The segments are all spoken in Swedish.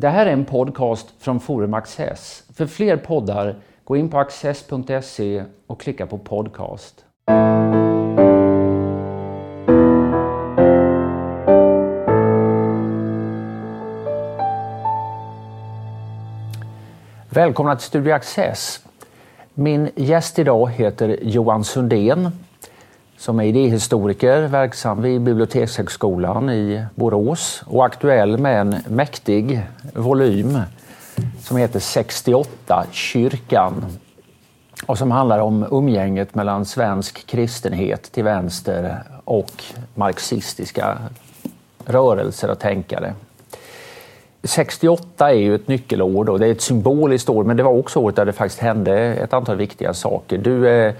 Det här är en podcast från Forum Access. För fler poddar, gå in på access.se och klicka på podcast. Välkomna till Studio Access. Min gäst idag heter Johan Sundén som är idéhistoriker verksam vid Bibliotekshögskolan i Borås och aktuell med en mäktig volym som heter 68 kyrkan och som handlar om umgänget mellan svensk kristenhet till vänster och marxistiska rörelser och tänkare. 68 är ju ett nyckelår och det är ett symboliskt år men det var också året där det faktiskt hände ett antal viktiga saker. Du eh,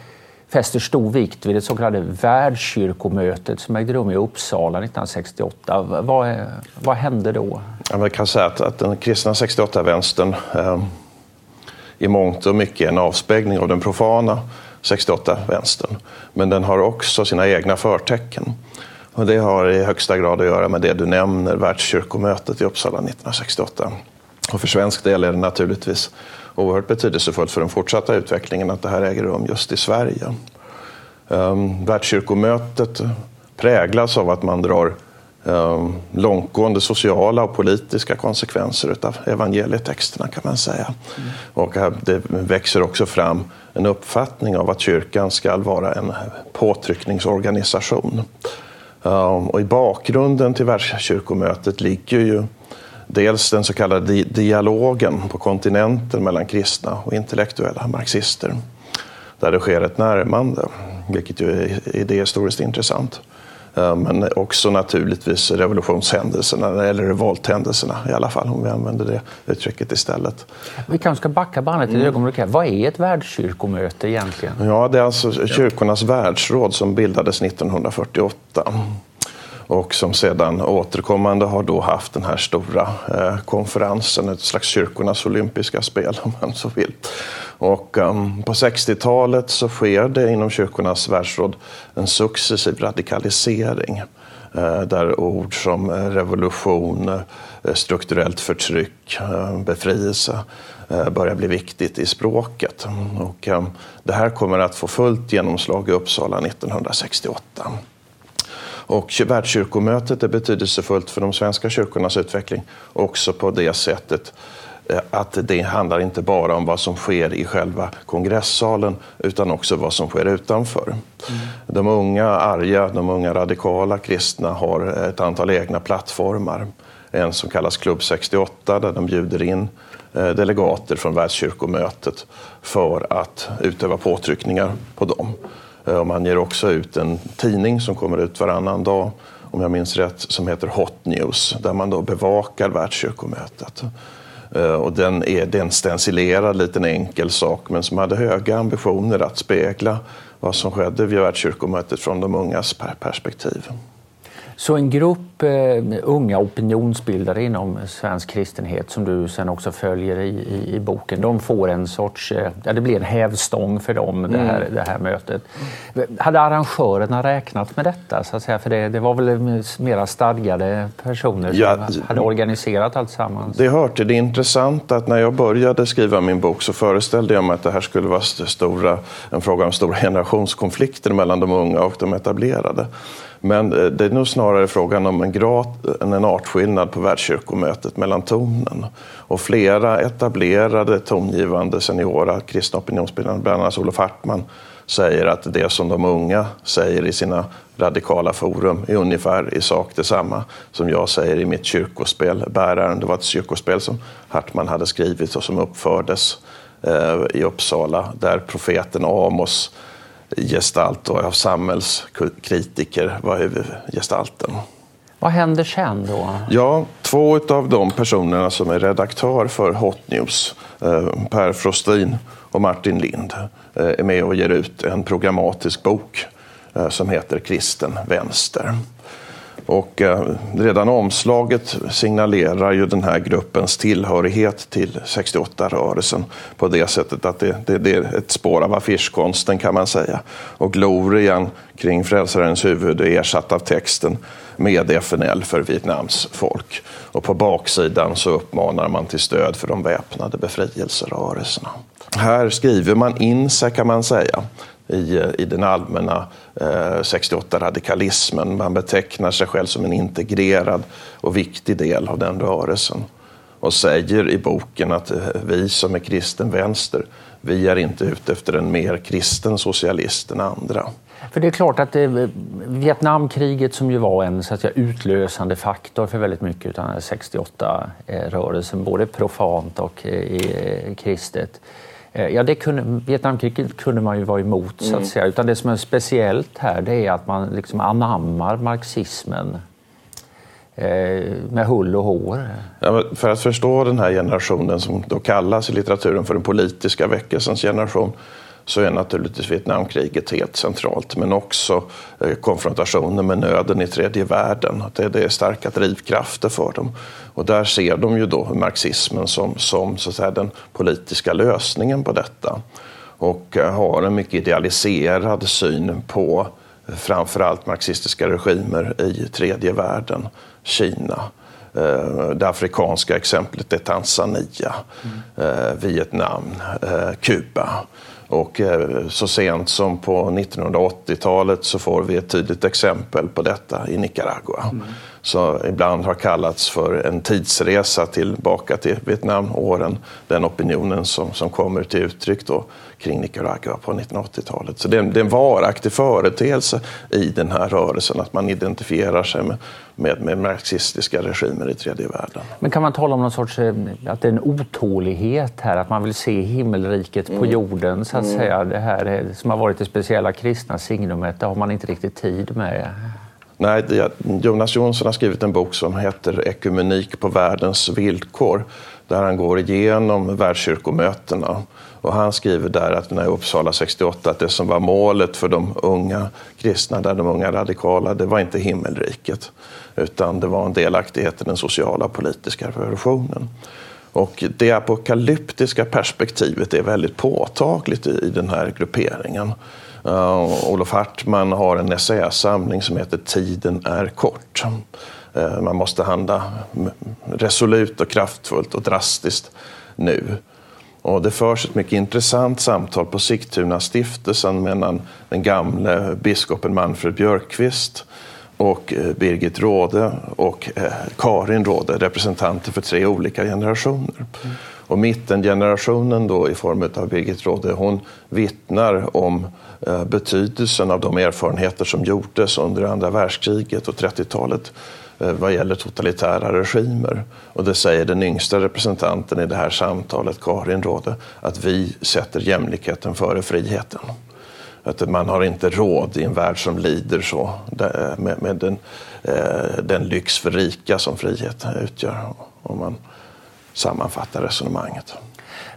fäster stor vikt vid det så kallade världskyrkomötet som ägde rum i Uppsala 1968. Vad, vad hände då? Man kan säga att, att den kristna 68-vänstern eh, i mångt och mycket är en avspegling av den profana 68-vänstern. Men den har också sina egna förtecken. Och det har i högsta grad att göra med det du nämner, världskyrkomötet i Uppsala 1968. Och för svensk del är det naturligtvis oerhört betydelsefullt för den fortsatta utvecklingen att det här äger rum just i Sverige. Um, världskyrkomötet präglas av att man drar um, långtgående sociala och politiska konsekvenser av evangelietexterna kan man säga. Mm. Och det växer också fram en uppfattning av att kyrkan ska vara en påtryckningsorganisation. Um, och I bakgrunden till världskyrkomötet ligger ju dels den så kallade dialogen på kontinenten mellan kristna och intellektuella marxister. Där det sker ett närmande, vilket ju är idéhistoriskt intressant. Eh, men också naturligtvis revolutionshändelserna, eller revolthändelserna i alla fall, om vi använder det uttrycket istället. Vi kanske ska backa bandet ett mm. ögonblick. Vad är ett världskyrkomöte egentligen? Ja, det är alltså kyrkornas världsråd som bildades 1948 och som sedan återkommande har då haft den här stora eh, konferensen, ett slags kyrkornas olympiska spel om man så vill. Och um, på 60-talet så sker det inom kyrkornas världsråd en successiv radikalisering eh, där ord som eh, revolution, eh, strukturellt förtryck, eh, befrielse börjar bli viktigt i språket. Och, um, det här kommer att få fullt genomslag i Uppsala 1968. Och världskyrkomötet är betydelsefullt för de svenska kyrkornas utveckling också på det sättet eh, att det handlar inte bara om vad som sker i själva kongressalen utan också vad som sker utanför. Mm. De unga arga, de unga radikala kristna har ett antal egna plattformar. En som kallas Klubb 68 där de bjuder in eh, delegater från världskyrkomötet för att utöva påtryckningar på dem. Eh, och man ger också ut en tidning som kommer ut varannan dag, om jag minns rätt, som heter Hot News, där man då bevakar världskyrkomötet. Eh, och den är, det är en stencilerad liten enkel sak, men som hade höga ambitioner att spegla vad som skedde vid världskyrkomötet från de ungas perspektiv. Så en grupp eh, unga opinionsbildare inom svensk kristenhet som du sen också följer i, i, i boken, de får en sorts, eh, ja det blir en hävstång för dem det här, mm. det här mötet. Hade arrangörerna räknat med detta? Så att säga? För det, det var väl mera stadgade personer som ja, hade organiserat allt sammans? Det hör till det intressanta att när jag började skriva min bok så föreställde jag mig att det här skulle vara stora, en fråga om stora generationskonflikter mellan de unga och de etablerade. Men eh, det är nog snarare frågan om en, grat, en artskillnad på världskyrkomötet mellan tonen. Och flera etablerade tongivande seniora kristna opinionsbildare, bland annat Olof Hartman, säger att det som de unga säger i sina radikala forum är ungefär i sak detsamma som jag säger i mitt kyrkospel Bäraren. Det var ett kyrkospel som Hartman hade skrivit och som uppfördes eh, i Uppsala där profeten Amos gestalt och av samhällskritiker var huvudgestalten. Vad händer sen då? Ja, två av de personerna som är redaktör för Hot News, eh, Per Frostin och Martin Lind, eh, är med och ger ut en programmatisk bok eh, som heter Kristen vänster. Och eh, redan omslaget signalerar ju den här gruppens tillhörighet till 68-rörelsen på det sättet att det, det, det, är ett spår av affischkonsten kan man säga. Och glorian kring frälsarens huvud är ersatt av texten med FNL för Vietnams folk. Och på baksidan så uppmanar man till stöd för de väpnade befrielserörelserna. Här skriver man in sig kan man säga i, eh, i den allmänna eh, 68-radikalismen. Man betecknar sig själv som en integrerad och viktig del av den rörelsen och säger i boken att eh, vi som är kristen vänster, vi är inte ute efter en mer kristen socialist än andra. För det är klart att det, Vietnamkriget som ju var en så att säga, utlösande faktor för väldigt mycket av 68-rörelsen, både profant och i, kristet. Eh, ja, det kunde, Vietnamkriget kunde man ju vara emot, så att mm. säga. Utan det som är speciellt här det är att man liksom anammar marxismen eh, med hull och hår. Ja, för att förstå den här generationen som då kallas i litteraturen för den politiska väckelsens generation så är naturligtvis Vietnamkriget helt centralt. Men också eh, konfrontationen med nöden i tredje världen. Att det, är starka drivkrafter för dem. Och där ser de ju då marxismen som, som så att säga, den politiska lösningen på detta. Och eh, har en mycket idealiserad syn på framförallt marxistiska regimer i tredje världen. Kina, eh, det afrikanska exemplet är Tanzania, mm. Vietnam, Kuba. Och eh, så sent som på 1980-talet så får vi ett tydligt exempel på detta i Nicaragua. Mm. Så ibland har kallats för en tidsresa tillbaka till Vietnamåren. Den opinionen som, som kommer till uttryck då kring Nicaragua på 1980-talet. Så det är, en, det är en varaktig företeelse i den här rörelsen att man identifierar sig med, med, med marxistiska regimer i tredje världen. Men kan man tala om någon sorts, eh, att det är en otålighet här, att man vill se himmelriket mm. på jorden så att mm. säga. Det här som har varit det speciella kristna signumet, det har man inte riktigt tid med. Nej, Jonas Jonsson har skrivit en bok som heter Ekumenik på världens villkor där han går igenom världskyrkomötena. Och han skriver där att när Uppsala 68 att det som var målet för de unga kristna, där de unga radikala, det var inte himmelriket utan det var en delaktighet i den sociala politiska revolutionen. Och det apokalyptiska perspektivet är väldigt påtagligt i, i den här grupperingen. Uh, Olof Hartman har en essäsamling som heter Tiden är kort. Uh, man måste handla resolut och kraftfullt och drastiskt nu. Och det förs ett mycket intressant samtal på Sigtuna stiftelsen mellan den gamle biskopen Manfred Björkqvist och eh, Birgit Råde och Karin Råde, representanter för tre olika generationer. Mm. Och mittengenerationen då i form av Birgit Råde, hon vittnar om Eh, betydelsen av de erfarenheter som gjordes under andra världskriget och 30-talet eh, vad gäller totalitära regimer. Och det säger den yngsta representanten i det här samtalet, Karin Råde, att vi sätter jämlikheten före friheten. Att man har inte råd i en värld som lider så eh, med, den, den lyx för rika som frihet utgör, om man sammanfattar resonemanget.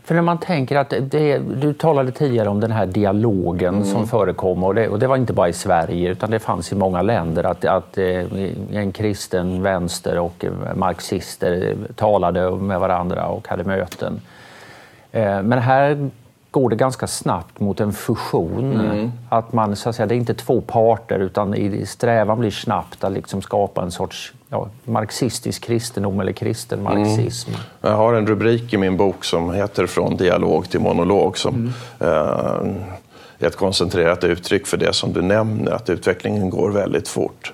För när man tänker att det, du talade tidigare om den här dialogen mm. som förekom och det, och det, var inte bara i Sverige utan det fanns i många länder att, att eh, en kristen vänster och marxister talade med varandra och hade möten. Eh, men här går det ganska snabbt mot en fusion. Mm. Att man, så att säga, det är inte två parter utan i strävan blir snabbt att liksom skapa en sorts ja, marxistisk kristendom eller kristen mm. marxism. Mm. Jag har en rubrik i min bok som heter Från dialog till monolog som mm. eh, är ett koncentrerat uttryck för det som du nämner, att utvecklingen går väldigt fort.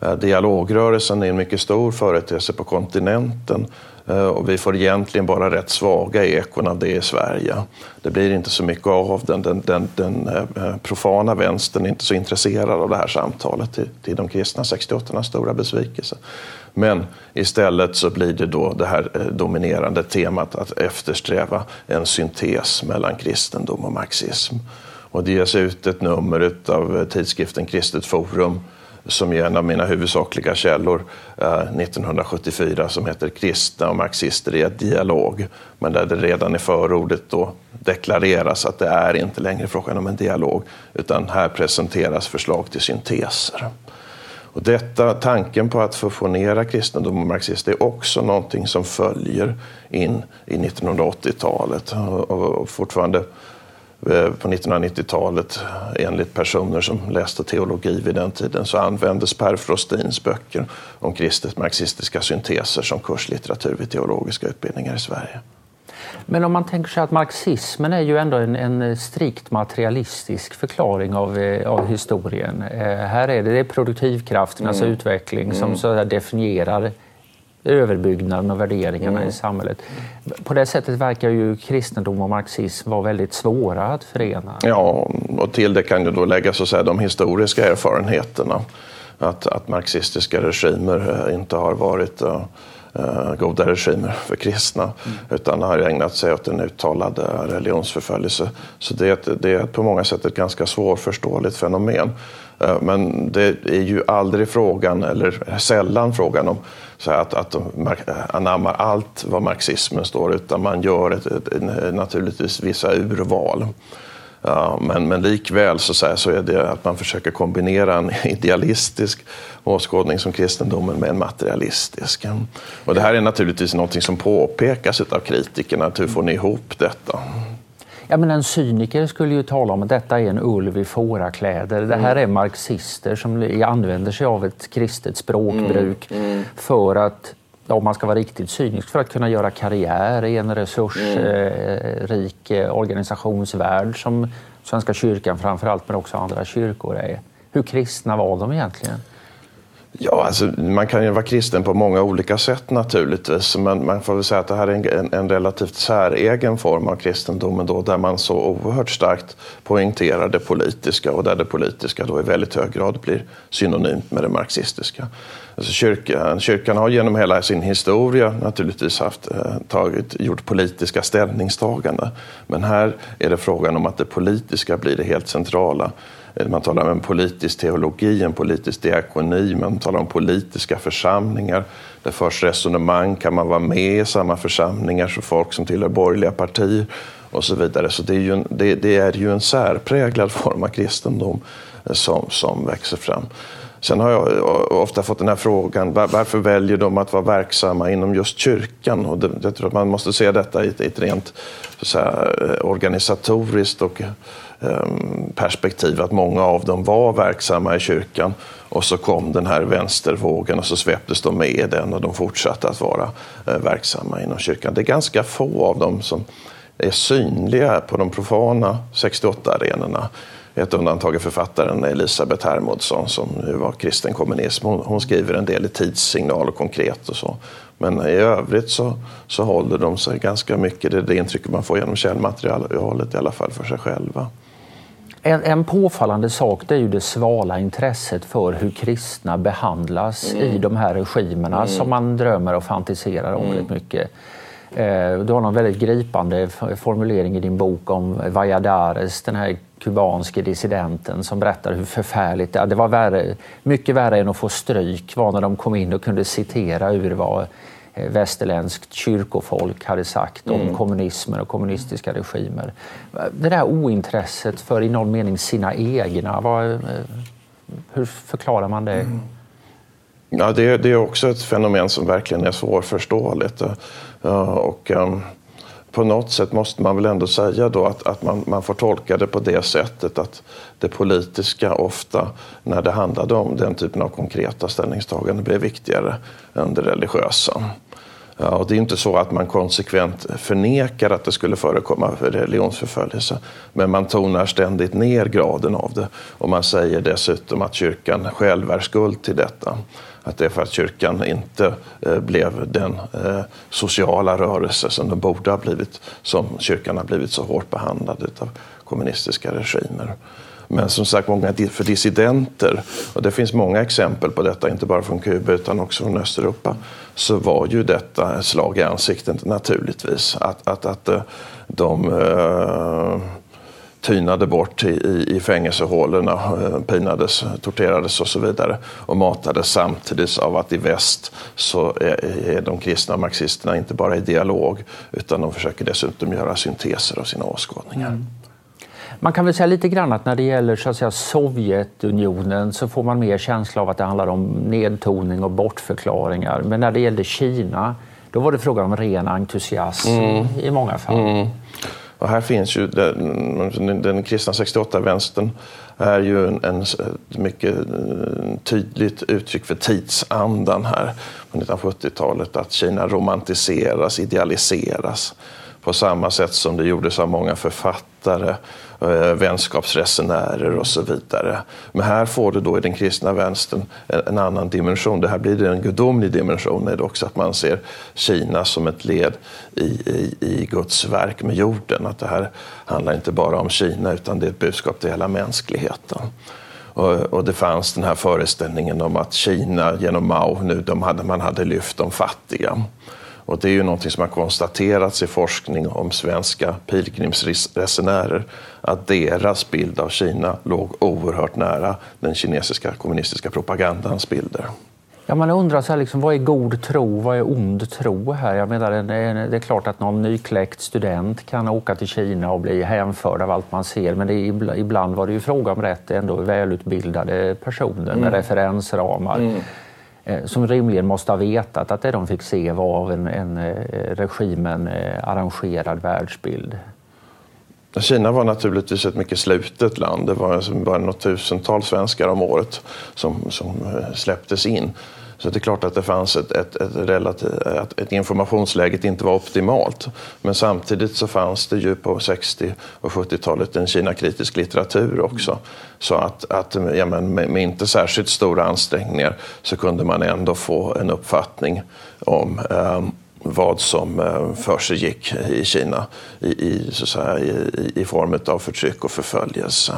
Eh, dialogrörelsen är en mycket stor företeelse på kontinenten Eh, och vi får egentligen bara rätt svaga ekon av det i Sverige. Det blir inte så mycket av den. Den, den, den eh, eh, profana vänstern är inte så intresserad av det här samtalet till, till de kristna 68 stora besvikelse. Men istället så blir det då det här dominerande temat att eftersträva en syntes mellan kristendom och marxism. Och det ges ut ett nummer av tidskriften Kristet Forum som är en av mina huvudsakliga källor, eh, 1974, som heter Kristna och marxister i ett dialog. Men där det redan i förordet då deklareras att det är inte längre frågan om en dialog, utan här presenteras förslag till synteser. Och detta, tanken på att fusionera kristendom och marxism är också någonting som följer in i 1980-talet. Och fortfarande på 1990-talet, enligt personer som läste teologi vid den tiden, så användes Per Frostins böcker om kristet marxistiska synteser som kurslitteratur vid teologiska utbildningar i Sverige. Men om man tänker sig att marxismen är ju ändå en, en strikt materialistisk förklaring av, eh, av historien. Eh, här är det, det är produktivkrafternas mm. utveckling mm. som så definierar överbyggnaden och värderingarna mm. i samhället. På det sättet verkar ju kristendom och marxism vara väldigt svåra att förena. Ja, och till det kan ju då läggas så säga, de historiska erfarenheterna. Att, att marxistiska regimer eh, inte har varit uh, goda regimer för kristna mm. utan har ägnat sig åt en uttalad religionsförföljelse. Så det, det är på många sätt ett ganska svårförståeligt fenomen. Uh, men det är ju aldrig frågan, eller sällan frågan om så att, att de anammar allt vad marxismen står utan man gör ett, ett, naturligtvis vissa urval. Ja, men, men likväl så, så, är det att man försöker kombinera en idealistisk åskådning som kristendomen med en materialistisk. Och det här är naturligtvis något som påpekas av kritikerna, att hur får ni ihop detta? Ja, men en cyniker skulle ju tala om att detta är en ulv i fårakläder. Det här mm. är marxister som använder sig av ett kristet språkbruk mm. Mm. för att om man ska vara riktigt cynisk, för att kunna göra karriär i en resursrik mm. organisationsvärld som Svenska kyrkan framförallt, men också andra kyrkor är. Hur kristna var de egentligen? Ja, alltså, man kan ju vara kristen på många olika sätt naturligtvis. Men man får väl säga att det här är en, en relativt säregen form av kristendomen då, där man så oerhört starkt poängterar det politiska och där det politiska då i väldigt hög grad blir synonymt med det marxistiska. Alltså kyrkan, kyrkan har genom hela sin historia naturligtvis haft, eh, tagit, gjort politiska ställningstaganden. Men här är det frågan om att det politiska blir det helt centrala. Eh, man talar om en politisk teologi, en politisk diakoni, man talar om politiska församlingar. Det förs resonemang, kan man vara med i samma församlingar som folk som tillhör borgerliga partier och så vidare. Så det är ju en, det, det är ju en särpräglad form av kristendom eh, som, som växer fram. Sen har jag eh, ofta fått den här frågan, varför väljer de att vara verksamma inom just kyrkan? Och det, jag tror att man måste se detta i ett, ett rent så säga, eh, organisatoriskt och um, perspektiv, att många av dem var verksamma i kyrkan och så kom den här vänstervågen och så sveptes de med i den och de fortsatte att vara uh, verksamma inom kyrkan. Det är ganska få av dem som är synliga på de profana 68-arenorna. Ett undantag är författaren Elisabeth Hermodsson som var kristen kommunism. Hon, hon, skriver en del i tidssignal och konkret och så. Men i övrigt så, så håller de sig ganska mycket, det är det intrycket man får genom källmaterialet i alla fall för sig själva. En, en påfallande sak det är ju det svala intresset för hur kristna behandlas mm. i de här regimerna mm. som man drömmer och fantiserar om mm. väldigt mycket. Eh, du har någon väldigt gripande formulering i din bok om Valladares, den här kubanske dissidenten som berättar hur förfärligt det, var. Värre, mycket värre än att få stryk var när de kom in och kunde citera ur vad eh, västerländskt kyrkofolk hade sagt om mm. kommunismen och kommunistiska regimer. Det där ointresset för i någon mening sina egna, vad, eh, hur förklarar man det? Mm. Ja, det, det, är också ett fenomen som verkligen är svårförståeligt. Och, ehm, på något sätt måste man väl ändå säga då att, att man, man får tolka det på det sättet att det politiska ofta, när det handlade om den typen av konkreta ställningstaganden, blev viktigare än det religiösa. Ja, och det är inte så att man konsekvent förnekar att det skulle förekomma religionsförföljelse, men man tonar ständigt ner graden av det. Och man säger dessutom att kyrkan själv är skuld till detta. Att det är för att kyrkan inte eh, blev den eh, sociala rörelse som den borde ha blivit, som kyrkan har blivit så hårt behandlad av kommunistiska regimer. Men som sagt, många för dissidenter, och det finns många exempel på detta, inte bara från Kuba utan också från Östeuropa, så var ju detta ett slag i ansiktet naturligtvis. Att, att, att eh, de, de tynade bort i, i fängelsehålorna, uh, pinades, torterades och så vidare och matades samtidigt av att i väst så är, är de kristna marxisterna inte bara i dialog utan de försöker dessutom göra synteser av sina åskådningar. Mm. Man kan väl säga lite grann att när det gäller så att säga, Sovjetunionen så får man mer känsla av att det handlar om nedtoning och bortförklaringar. Men när det gällde Kina då var det frågan om ren entusiasm mm. i många fall. Mm. Och här finns ju den, den kristna 68-vänstern är ju en, en, mycket eh, tydligt uttryck för tidsandan här på 1970-talet. Att Kina romantiseras, idealiseras på samma sätt som det gjordes av många författare, eh, vänskapsresenärer och så vidare. Men här får du då i den kristna vänstern en annan dimension. Det här blir en gudomlig dimension det också, att man ser Kina som ett led i, i, i Guds verk med jorden. Att det här handlar inte bara om Kina utan det är ett budskap till hela mänskligheten. Och, det fanns den här föreställningen om att Kina genom Mao, nu, de hade, man hade lyft de fattiga. Och det är ju någonting som har konstaterats i forskning om svenska pilgrimsresenärer att deras bild av Kina låg oerhört nära den kinesiska kommunistiska propagandans bilder. Ja, man undrar så här, liksom, vad är god tro, vad är ond tro här? Jag menar, det är klart att någon nykläckt student kan åka till Kina och bli hänförd av allt man ser, men det är, ibland var det ju fråga om rätt ändå välutbildade personer med mm. referensramar. Mm. Eh, som rimligen måste ha vetat att det de fick se var en, en eh, regimen eh, arrangerad världsbild. Kina var naturligtvis ett mycket slutet land. Det var bara något tusental svenskar om året som, som släpptes in. Så det är klart att det fanns ett, ett, ett, relativ, ett, ett informationsläget inte var optimalt. Men samtidigt så fanns det ju på 60 och 70-talet en Kina-kritisk litteratur också. Så att, att ja, men med, med, inte särskilt stora ansträngningar så kunde man ändå få en uppfattning om eh, vad som ehm, för sig gick i Kina i, i, så säga, i, i form av förtryck och förföljelse.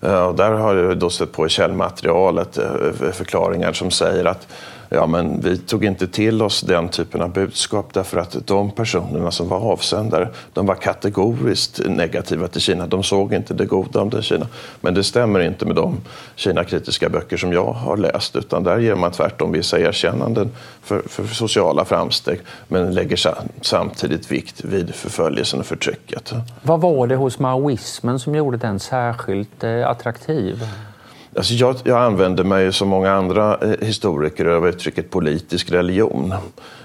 Eh, och där har jag då stött på i källmaterialet eh, förklaringar som säger att ja, men vi tog inte till oss den typen av budskap därför att de personerna som var avsändare de var kategoriskt negativa till Kina. De såg inte det goda om det Kina. Men det stämmer inte med de Kina-kritiska böcker som jag har läst utan där ger man tvärtom vissa erkännanden för, för sociala framsteg men lägger samtidigt vikt vid förföljelsen och förtrycket. Vad var det hos maoismen som gjorde den särskilt eh, attraktiv? Alltså jag, jag använder mig som många andra eh, historiker av uttrycket politisk religion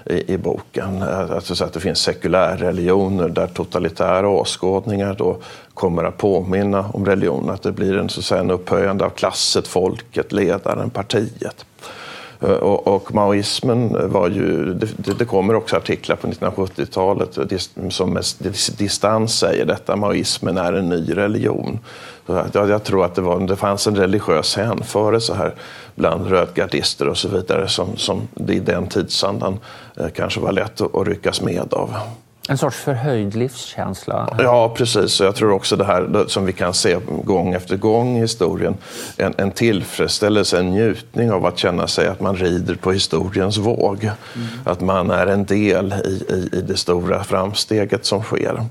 i, i boken. Alltså så att det finns sekulärreligioner där totalitära åskådningar då kommer att påminna om religion. Att det blir en, så att säga, en upphöjande av klasset, folket, ledaren, partiet. Eh, och, och maoismen var ju, det, det kommer också artiklar på 1970-talet eh, som med distans säger detta, maoismen är en ny religion. Jag, jag tror att det, var, det fanns en religiös hänförelse här bland rödgardister och så vidare som, som det i den tidsandan eh, kanske var lätt att, att ryckas med av. En sorts förhöjd livskänsla? Ja, precis. Jag tror också det här som vi kan se gång efter gång i historien. En, en tillfredsställelse, en njutning av att känna sig att man rider på historiens våg. Mm. Att man är en del i, i, i det stora framsteget som sker.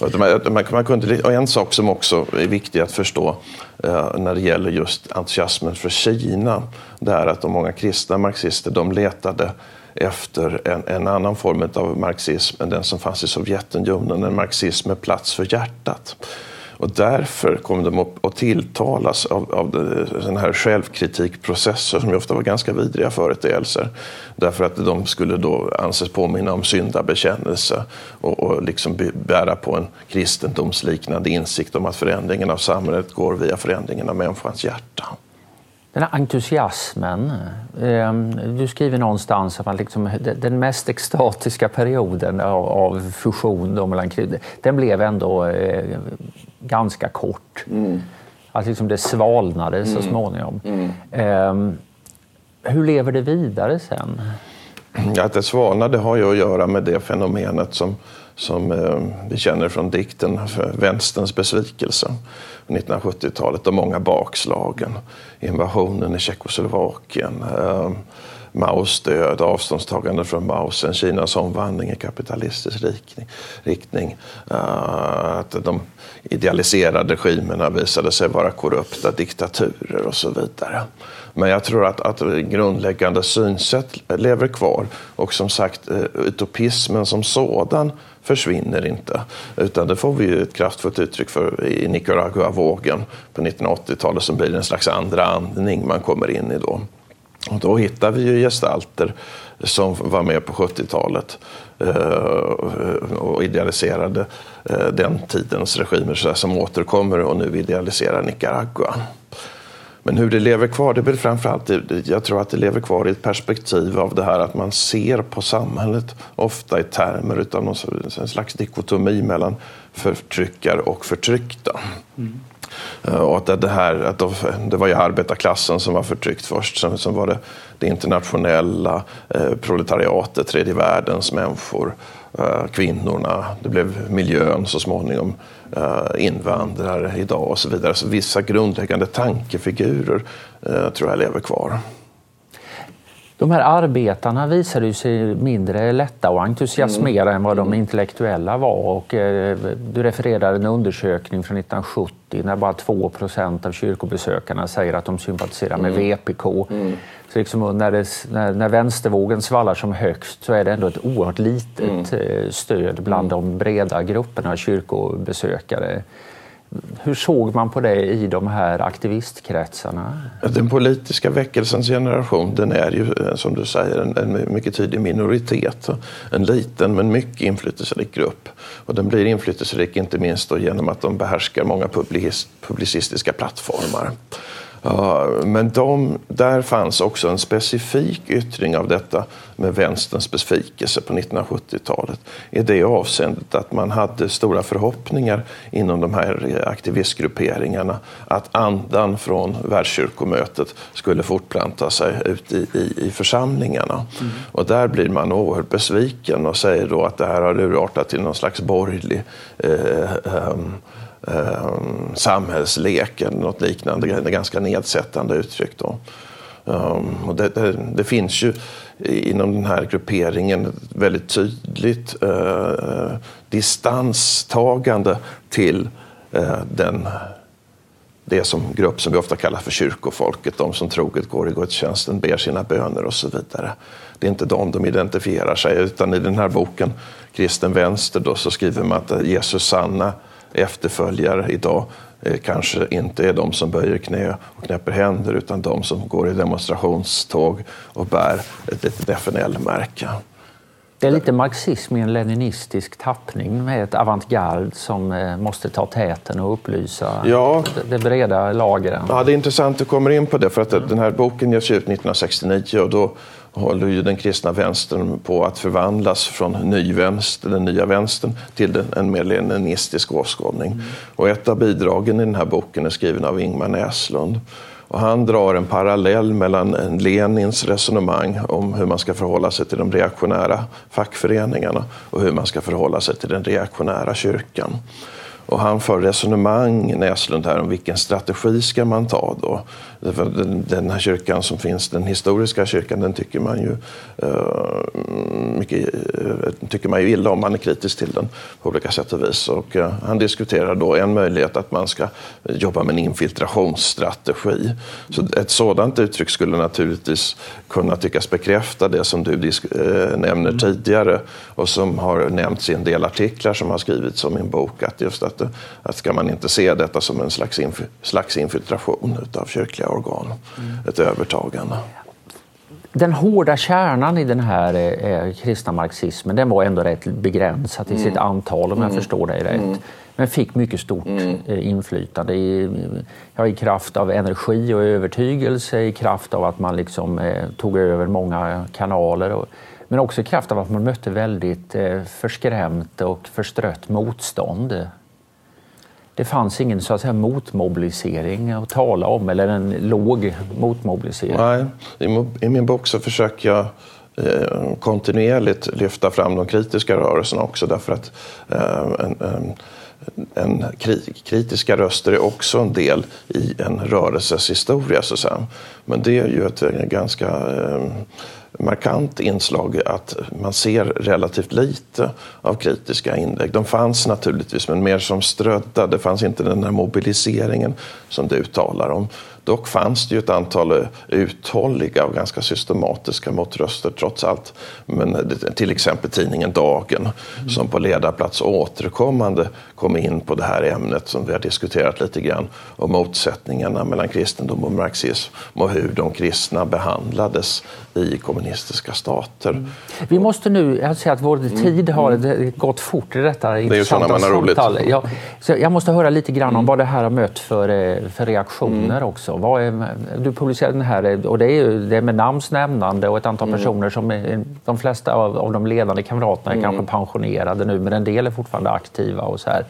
Man, man kunde, och en sak som också är viktig att förstå eh, när det gäller just entusiasmen för Kina, det är att de många kristna marxister de letade efter en, en, annan form av marxism än den som fanns i Sovjetunionen, en marxism med plats för hjärtat. Och därför kom de att tilltalas av, av den här självkritikprocessen som ju ofta var ganska vidriga företeelser. Därför att de skulle då anses påminna om syndabekännelse och, och liksom bära på en kristendomsliknande insikt om att förändringen av samhället går via förändringen av människans hjärta. Den här entusiasmen. Ehm, du skriver någonstans att liksom, den mest extatiska perioden av fusion mellan den blev ändå eh, ganska kort. Mm. Att liksom det svalnade mm. så småningom. Mm. Ehm, hur lever det vidare sen? Att det svalnade har ju att göra med det fenomenet som, som eh, vi känner från dikten Vänsterns besvikelse. 1970-talet, de många bakslagen, invasionen i Tjeckoslovakien, eh, Maos död, avståndstagande från Maos, en Kinas omvandling i kapitalistisk riktning. Eh, att de idealiserade regimerna visade sig vara korrupta diktaturer och så vidare. Men jag tror att, att grundläggande synsätt lever kvar och som sagt eh, utopismen som sådan försvinner inte. Utan det får vi ju ett kraftfullt uttryck för i Nicaragua-vågen på 1980-talet som blir en slags andra andning man kommer in i då. Och då hittar vi ju gestalter som var med på 70-talet eh, och idealiserade eh, den tidens regimer som återkommer och nu idealiserar Nicaragua. Men hur det lever kvar, det är framförallt, jag tror att det lever kvar i ett perspektiv av det här att man ser på samhället ofta i termer av någon slags dikotomi mellan förtryckare och förtryckta. Mm. Eh, och att det, här, att det var ju arbetarklassen som var förtryckt först, sen, sen var det det internationella eh, proletariatet, tredje världens människor, eh, kvinnorna, det blev miljön så småningom, eh, invandrare idag och så vidare. Så vissa grundläggande tankefigurer eh, tror jag lever kvar. De här arbetarna visade sig mindre lätta att entusiasmera mm. än vad de mm. intellektuella var. Och, eh, du refererade en undersökning från 1970 när bara 2% av kyrkobesökarna säger att de sympatiserar med mm. VPK. Mm. Så liksom när, det, när, när vänstervågen svallar som högst så är det ändå ett oerhört litet mm. Eh, stöd bland de breda grupperna kyrkobesökare. Hur såg man på det i de här aktivistkretsarna? Den politiska väckelsens generation den är ju eh, som du säger en, en mycket tydlig minoritet. En liten men mycket inflytelserik grupp. Och den blir inflytelserik inte minst genom att de behärskar många publicistiska plattformar. Men de, där fanns också en specifik yttring av detta med vänsterns besvikelse på 1970-talet. I det avseendet att man hade stora förhoppningar inom de här aktivistgrupperingarna att andan från världskyrkomötet skulle fortplanta sig ut i, i, i församlingarna. Mm. Och där blir man oerhört besviken och säger då att det här har urartat till någon slags borgerlig eh, eh, eh, samhällslek eller något liknande, det ganska nedsättande uttryck. Då. Um, och det, det, det, finns ju inom den här grupperingen ett väldigt tydligt eh, distanstagande till eh, den, det som grupp som vi ofta kallar för kyrkofolket, de som troget går i gudstjänsten, ber sina böner och så vidare. Det är inte de de identifierar sig, utan i den här boken Kristen vänster då, så skriver man att Jesus sanna efterföljare idag eh, kanske inte är de som böjer knä och knäpper händer utan de som går i demonstrationståg och bär ett litet FNL-märke. Det är lite marxism i en leninistisk tappning med ett avantgarde som eh, måste ta täten och upplysa ja. det breda lagren. Ja, det är intressant att du kommer in på det för att den här boken ges ut 1969 och då håller ju den kristna vänstern på att förvandlas från nyvänster, den nya vänstern till en mer leninistisk åskådning. Mm. Och ett av bidragen i den här boken är skriven av Ingmar Näslund. Och han drar en parallell mellan Lenins resonemang om hur man ska förhålla sig till de reaktionära fackföreningarna och hur man ska förhålla sig till den reaktionära kyrkan. Och han för resonemang, Näslund, här om vilken strategi ska man ta då? Den här kyrkan som finns, den historiska kyrkan, den tycker man ju, uh, mycket, uh, tycker man ju illa om. Man är kritisk till den på olika sätt och vis. Och, uh, han diskuterar då en möjlighet att man ska jobba med en infiltrationsstrategi. Så ett sådant uttryck skulle naturligtvis kunna tyckas bekräfta det som du nämner mm. tidigare och som har nämnts i en del artiklar som har skrivits om min bok. Att just att, att ska man inte se detta som en slags, inf slags infiltration av kyrkliga organ, mm. ett övertagande. Den hårda kärnan i den här eh, kristna marxismen den var ändå rätt begränsad i sitt mm. antal om jag mm. förstår dig rätt. Mm. Men fick mycket stort mm. eh, inflytande i, ja, i kraft av energi och övertygelse, i kraft av att man liksom, eh, tog över många kanaler. Och, men också i kraft av att man mötte väldigt eh, förskrämt och förstrött motstånd det fanns ingen så att säga, motmobilisering att tala om, eller en låg motmobilisering. Nej, i min bok så försöker jag eh, kontinuerligt lyfta fram de kritiska rörelserna också därför att eh, en, en, en kritiska röster är också en del i en rörelses historia. Så att säga. Men det är ju ett eh, ganska eh, markant inslag att man ser relativt lite av kritiska inlägg. De fanns naturligtvis, men mer som strödda. Det fanns inte den här mobiliseringen som du talar om. Dock fanns det ju ett antal uthålliga och ganska systematiska motröster trots allt. Men till exempel tidningen Dagen mm. som på ledarplats återkommande kom in på det här ämnet som vi har diskuterat lite grann och motsättningarna mellan kristendom och marxism och hur de kristna behandlades i kommunistiska stater. Mm. Vi måste nu, jag säger att vår mm. tid har mm. gått fort i detta det är ju sådana man har roligt. Jag, så jag måste höra lite grann om mm. vad det här har mött för, eh, för reaktioner mm. också. Är, du publicerade den här, och det är, det är med namns nämnande och ett antal personer som är, de flesta av, av de ledande kamraterna är kanske pensionerade nu men en del är fortfarande aktiva och så här.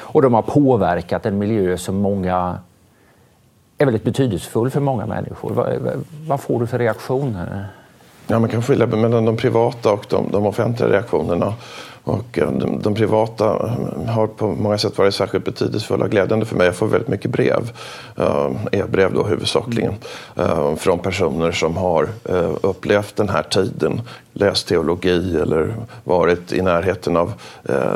Och de har påverkat en miljö som många är väldigt betydelsefull för många människor. Vad, vad får du för reaktioner? Ja, man kan skilja mellan de privata och de, de offentliga reaktionerna. Och eh, de, de, privata eh, har på många sätt varit särskilt betydelsefulla och glädjande för mig. Jag får väldigt mycket brev, eh, e-brev då huvudsakligen, från personer som har upplevt den här tiden, läst teologi eller varit i närheten av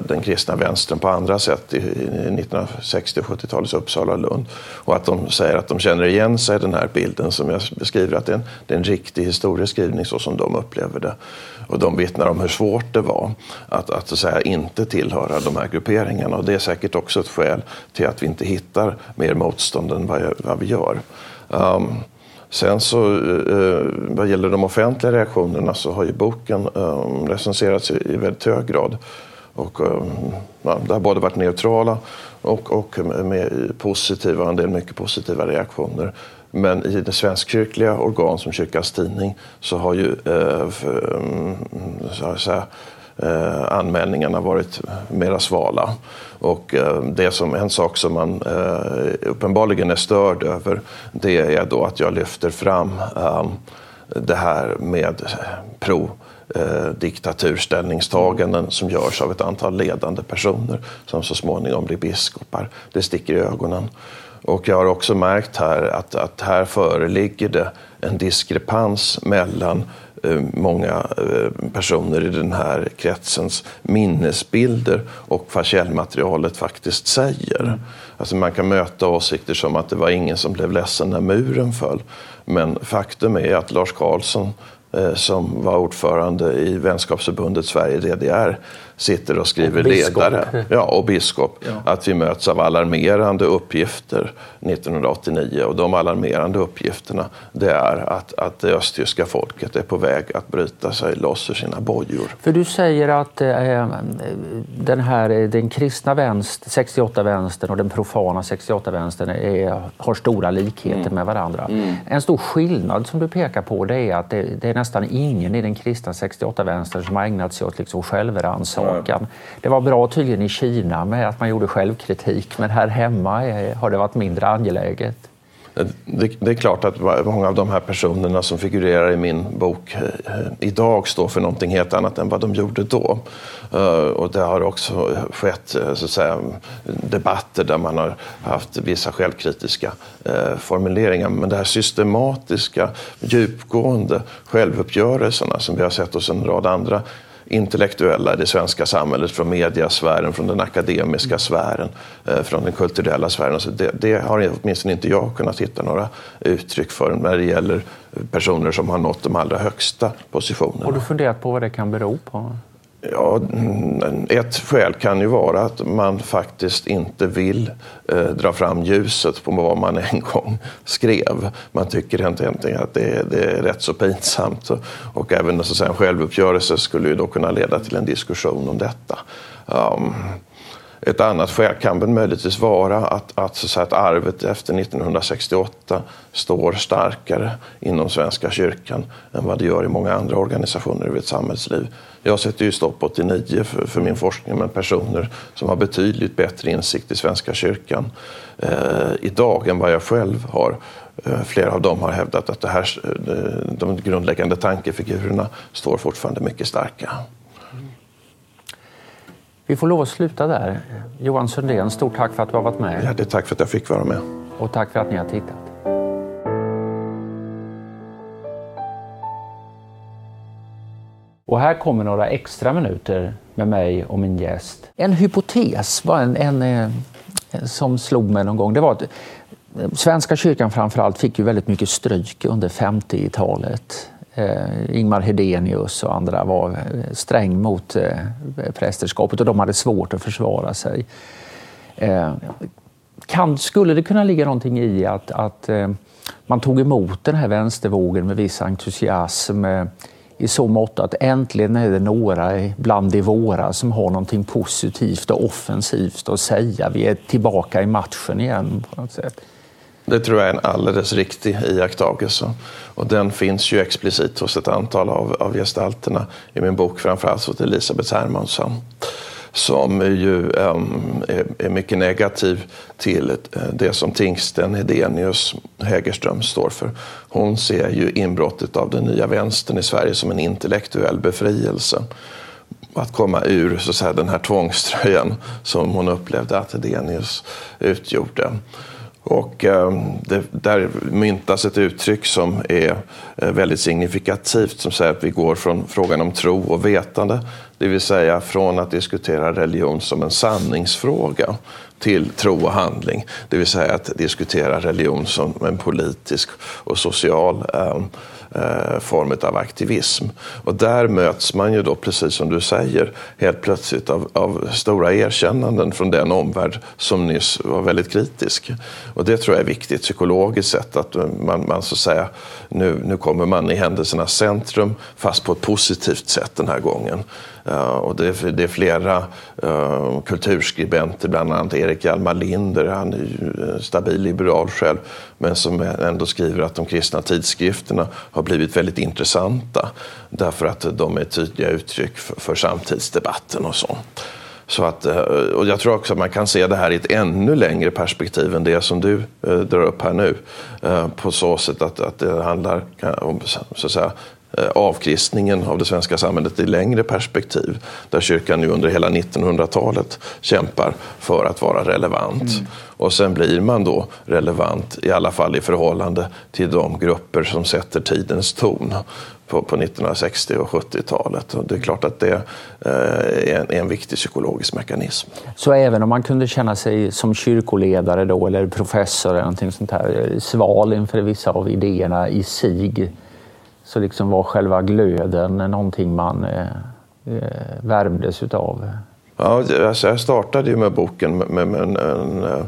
den kristna vänstern på andra sätt i 1960 och 70-talets Uppsala och Lund. Och att de säger att de känner igen sig i den här bilden som jag beskriver, att det är en, det är en riktig historieskrivning så som de upplever det. Och de vittnar om hur svårt det var att, att, att säga, inte tillhöra de här grupperingarna. Och det är säkert också ett skäl till att vi inte hittar mer motstånd än vad, vad vi gör. Um, Sen så eh, eh, vad gäller de offentliga reaktionerna så har ju boken ehm, recenserats i, i väldigt hög grad. Och, ehm, ja, det har både varit neutrala och, och med positiva, en del mycket positiva reaktioner. Men i det svenskkyrkliga organ som Kyrkans Tidning så har ju eh, för, mm, så säga, eh, anmälningarna varit mera svala. Och eh, det som, en sak som man eh, uppenbarligen är störd över det är då att jag lyfter fram eh, det här med pro eh, diktaturställningstaganden som görs av ett antal ledande personer som så småningom blir biskopar. Det sticker i ögonen. Och jag har också märkt här att, att här föreligger det en diskrepans mellan eh, många eh, personer i den här kretsens minnesbilder och vad källmaterialet faktiskt säger. Alltså man kan möta åsikter som att det var ingen som blev ledsen när muren föll. Men faktum är att Lars Karlsson eh, som var ordförande i vänskapsförbundet Sverige-DDR sitter och skriver och ledare. Ja, och biskop. Ja. Att vi möts av alarmerande uppgifter 1989. Och de alarmerande uppgifterna det är att, att det östtyska folket är på väg att bryta sig loss ur sina bojor. För du säger att eh, den här den kristna vänster, 68-vänstern och den profana 68-vänstern har stora likheter mm. med varandra. Mm. En stor skillnad som du pekar på det är att det, det är nästan ingen i den kristna 68-vänstern som har ägnat sig åt liksom självrannsakan. Det var bra tydligen i Kina med att man gjorde självkritik men här hemma har det varit mindre angeläget. Det, det, är klart att många av de här personerna som figurerar i min bok eh, idag står för någonting helt annat än vad de gjorde då. Eh, och det har också skett eh, så att säga, debatter där man har haft vissa självkritiska formuleringar. Men det här systematiska, djupgående självuppgörelserna som vi har sett hos en rad andra intellektuella i det svenska samhället, från mediasfären, från den akademiska sfären, eh, från den kulturella sfären. Så det, det har åtminstone inte jag kunnat hitta några uttryck för när det gäller personer som har nått de allra högsta positionerna. Har du funderat på vad det kan bero på? Ja, ett skäl kan ju vara att man faktiskt inte vill eh, dra fram ljuset på vad man en gång skrev. Man tycker helt enkelt att det, det, är rätt så pinsamt. Och, och även så att säga, en självuppgörelse skulle ju då kunna leda till en diskussion om detta. Um, ett annat skäl kan väl möjligtvis vara att, att, så att, arvet efter 1968 står starkare inom Svenska kyrkan än vad det gör i många andra organisationer i vårt samhällsliv. Jag sätter ju stopp 89 för, för min forskning med personer som har betydligt bättre insikt i Svenska kyrkan eh, idag än vad jag själv har. Eh, flera av dem har hävdat att det här, eh, de grundläggande tankefigurerna står fortfarande mycket starka. Vi får lov att sluta där. Johan Sundén, stort tack för att du har varit med. Det tack för att jag fick vara med. Och tack för att ni har tittat. Och här kommer några extra minuter med mig och min gäst. En hypotes var en, en, en som slog mig någon gång. Det var att eh, Svenska kyrkan framförallt fick ju väldigt mycket stryk under 50-talet. Eh, Ingmar Hedenius och andra var eh, sträng mot eh, prästerskapet och de hade svårt att försvara sig. Eh, kan, skulle det kunna ligga någonting i att, att eh, man tog emot den här vänstervågen med viss entusiasm eh, i så mått att äntligen är det några bland de våra som har någonting positivt och offensivt att säga. Vi är tillbaka i matchen igen på något sätt. Det tror jag är en alldeles riktig iakttagelse. Och den finns ju explicit hos ett antal av, av gestalterna i min bok, framförallt hos Elisabeth Hermansson som ju är, mycket negativ till eh, det som Tingsten, Hedenius, Hägerström står för. Hon ser ju inbrottet av den nya vänstern i Sverige som en intellektuell befrielse. Att komma ur så att säga, den här tvångströjan som hon upplevde att Hedenius utgjorde. Och eh, det, där myntas ett uttryck som är eh, väldigt signifikativt som säger att vi går från frågan om tro och vetande, det vill säga från att diskutera religion som en sanningsfråga till tro och handling, det vill säga att diskutera religion som en politisk och social ehm, eh, form av aktivism. Och där möts man ju då, precis som du säger, helt plötsligt av, av stora erkännanden från den omvärld som nyss var väldigt kritisk. Och det tror jag är viktigt psykologiskt sett, att man, man så att säga, nu, nu kommer man i händelsernas centrum, fast på ett positivt sätt den här gången. Uh, och det är, det är flera uh, kulturskribenter, bland annat Erik Hjalmar Linder, han är ju stabil liberal själv, men som ändå skriver att de kristna tidskrifterna har blivit väldigt intressanta därför att de är tydliga uttryck för, för samtidsdebatten och sånt. Så att, eh, och jag tror också att man kan se det här i ett ännu längre perspektiv än det som du eh, drar upp här nu. Eh, på så sätt att, att det handlar eh, om så att säga, avkristningen av det svenska samhället i längre perspektiv. Där kyrkan nu under hela 1900-talet kämpar för att vara relevant. Mm. Och sen blir man då relevant, i alla fall i förhållande till de grupper som sätter tidens ton på, på 1960 och 70-talet. Och det är klart att det eh, är en, en viktig psykologisk mekanism. Så även om man kunde känna sig som kyrkoledare då, eller professor eller någonting sånt här, sval inför vissa av idéerna i sig, så liksom var själva glöden någonting man eh, eh, värmdes utav? Ja, alltså jag startade ju med boken med, med en, en eh,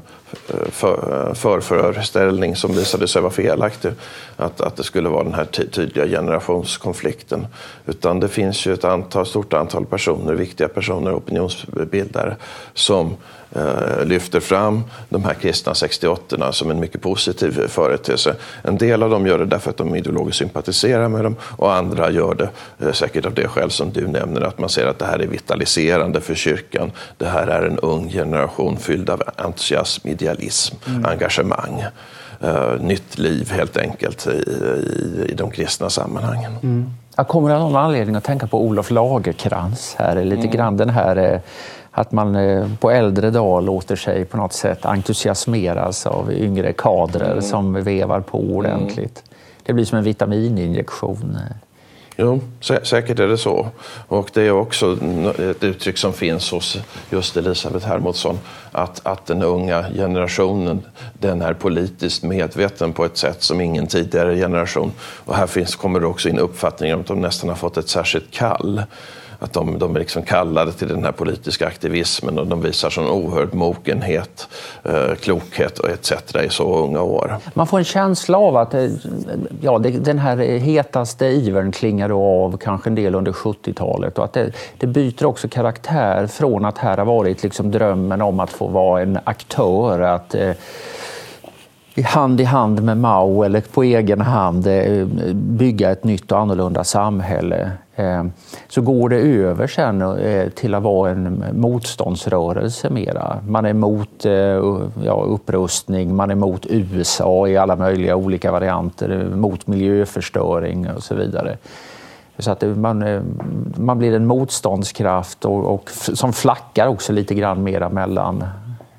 Eh, för, eh, förföreställning som visade sig vara felaktig. Att, att det skulle vara den här tydliga generationskonflikten. Utan det finns ju ett antal, stort antal personer, viktiga personer, opinionsbildare som eh, lyfter fram de här kristna 68 som en mycket positiv företeelse. En del av dem gör det därför att de ideologiskt sympatiserar med dem och andra gör det eh, säkert av det skäl som du nämner, att man ser att det här är vitaliserande för kyrkan. Det här är en ung generation fylld av entusiasm, idealism, mm. engagemang. Uh, nytt liv helt enkelt i, i, i de kristna sammanhangen. Mm. Jag kommer av någon anledning att tänka på Olof Lagerkrans här, lite mm. grann den här eh, att man eh, på äldre dag låter sig på något sätt entusiasmeras av yngre kadrer mm. som vevar på ordentligt. Mm. Det blir som en vitamininjektion. Jo, sä säkert är det så. Och det är också ett uttryck som finns hos just Elisabeth Hermodsson, att, att den unga generationen den är politiskt medveten på ett sätt som ingen tidigare generation. Och här finns, kommer det också in uppfattningar om att de nästan har fått ett särskilt kall att de, de är liksom kallade till den här politiska aktivismen och de visar sån oerhörd mogenhet, eh, klokhet och etc. i så unga år. Man får en känsla av att eh, ja, den här hetaste ivern klingar av kanske en del under 70-talet och att det, det, byter också karaktär från att här har varit liksom drömmen om att få vara en aktör, att eh, hand i hand med Mao eller på egen hand eh, bygga ett nytt och annorlunda samhälle Eh, så går det över sen eh, till att vara en motståndsrörelse mera. Man är emot eh, ja, upprustning, man är emot USA i alla möjliga olika varianter, mot miljöförstöring och så vidare. Så att man, man blir en motståndskraft och, och som flackar också lite grann mera mellan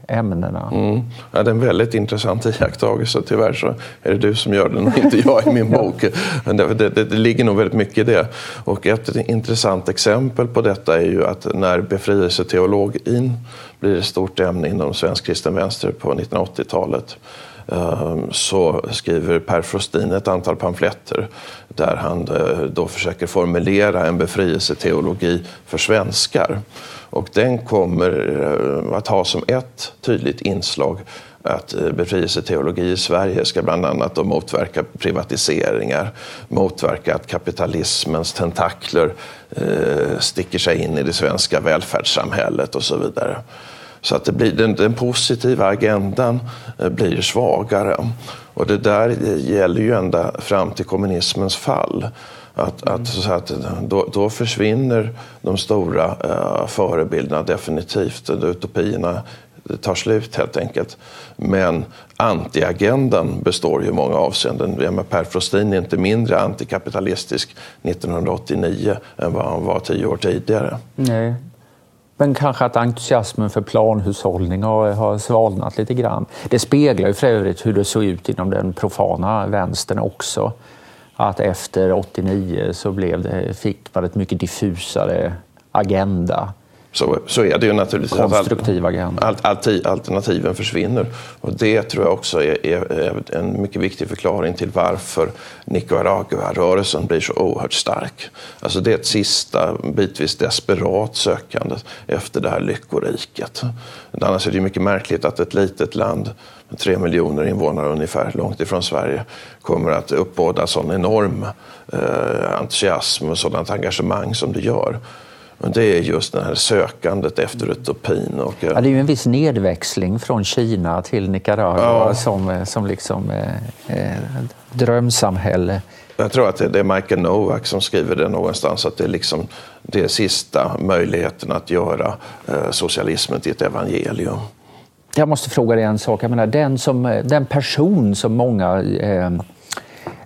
ämnena. Mm. Ja, det är en väldigt intressant iakttagelse. Tyvärr så är det du som gör den och inte jag i min bok. Det, det, det, ligger nog väldigt mycket i det. Och ett intressant exempel på detta är ju att när befrielseteologin blir ett stort ämne inom svensk kristen vänster på 1980-talet ehm, så skriver Per Frostin ett antal pamfletter där han eh, då försöker formulera en befrielseteologi för svenskar. Och den kommer eh, att ha som ett tydligt inslag att eh, befrielseteologi i Sverige ska bland annat då motverka privatiseringar, motverka att kapitalismens tentakler eh, sticker sig in i det svenska välfärdssamhället och så vidare. Så att det blir, den, den positiva agendan blir svagare. Och det där gäller ju ända fram till kommunismens fall. Att, att, så att då, då, försvinner de stora uh, förebilderna definitivt. Eh, utopierna tar slut helt enkelt. Men antiagendan består ju i många avseenden. Per Frostin är inte mindre antikapitalistisk 1989 än vad han var tio år tidigare. Nej. Men kanske att entusiasmen för planhushållning har, har svalnat lite grann. Det speglar ju för övrigt hur det såg ut inom den profana vänstern också. Att efter 89 så blev det, fick man ett mycket diffusare agenda så, så är det ju naturligtvis. Konstruktiv agenda. All, all, alternativen försvinner. Och det tror jag också är, är, en mycket viktig förklaring till varför Nicaragua-rörelsen blir så oerhört stark. Alltså det är ett sista, bitvis desperat sökande efter det här lyckoriket. Annars är det mycket märkligt att ett litet land med tre miljoner invånare ungefär, långt ifrån Sverige, kommer att uppbåda sån enorm eh, entusiasm och sådant engagemang som det gör. Men det är just det här sökandet efter utopin. Och, ja, det är ju en viss nedväxling från Kina till Nicaragua ja. som, som liksom eh, eh, drömsamhälle. Jag tror att det är Michael Novak som skriver det någonstans, att det är liksom det sista möjligheten att göra eh, socialismen till ett evangelium. Jag måste fråga dig en sak. Jag menar, den, som, den person som många eh,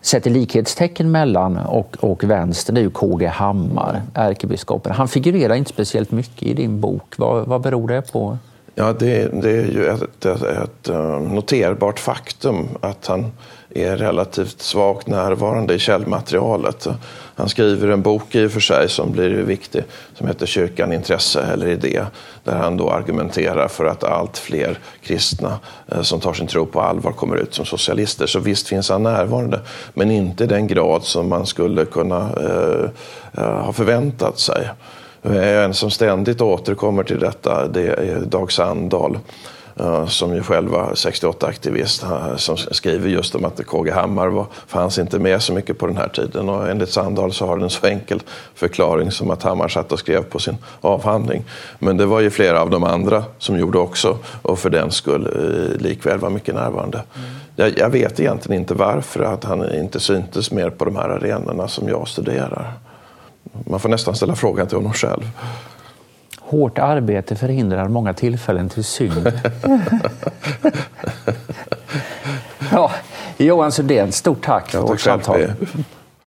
sätter likhetstecken mellan och, och vänster det är ju KG Hammar, ärkebiskopen. Han figurerar inte speciellt mycket i din bok. Vad, vad beror det på? Ja, det, det är ju ett, ett, ett, eh, noterbart faktum att han är relativt svagt närvarande i källmaterialet. Han skriver en bok i och för sig som blir viktig som heter Kyrkan, intresse eller idé där han då argumenterar för att allt fler kristna eh, som tar sin tro på allvar kommer ut som socialister. Så visst finns han närvarande, men inte i den grad som man skulle kunna eh, eh ha förväntat sig. En som ständigt återkommer till detta det är Dag Sandahl som ju själv var 68-aktivist som skriver just om att KG Hammar var, fanns inte med så mycket på den här tiden. Och enligt Sandahl så har den en så enkel förklaring som att Hammar satt och skrev på sin avhandling. Men det var ju flera av de andra som gjorde också och för den skull eh, likväl var mycket närvarande. Mm. Jag, jag vet egentligen inte varför att han inte syntes mer på de här arenorna som jag studerar. Man får nästan ställa frågan till honom själv. Hårt arbete förhindrar många tillfällen till synd. ja, Johan Sundén, stort tack för vårt samtal.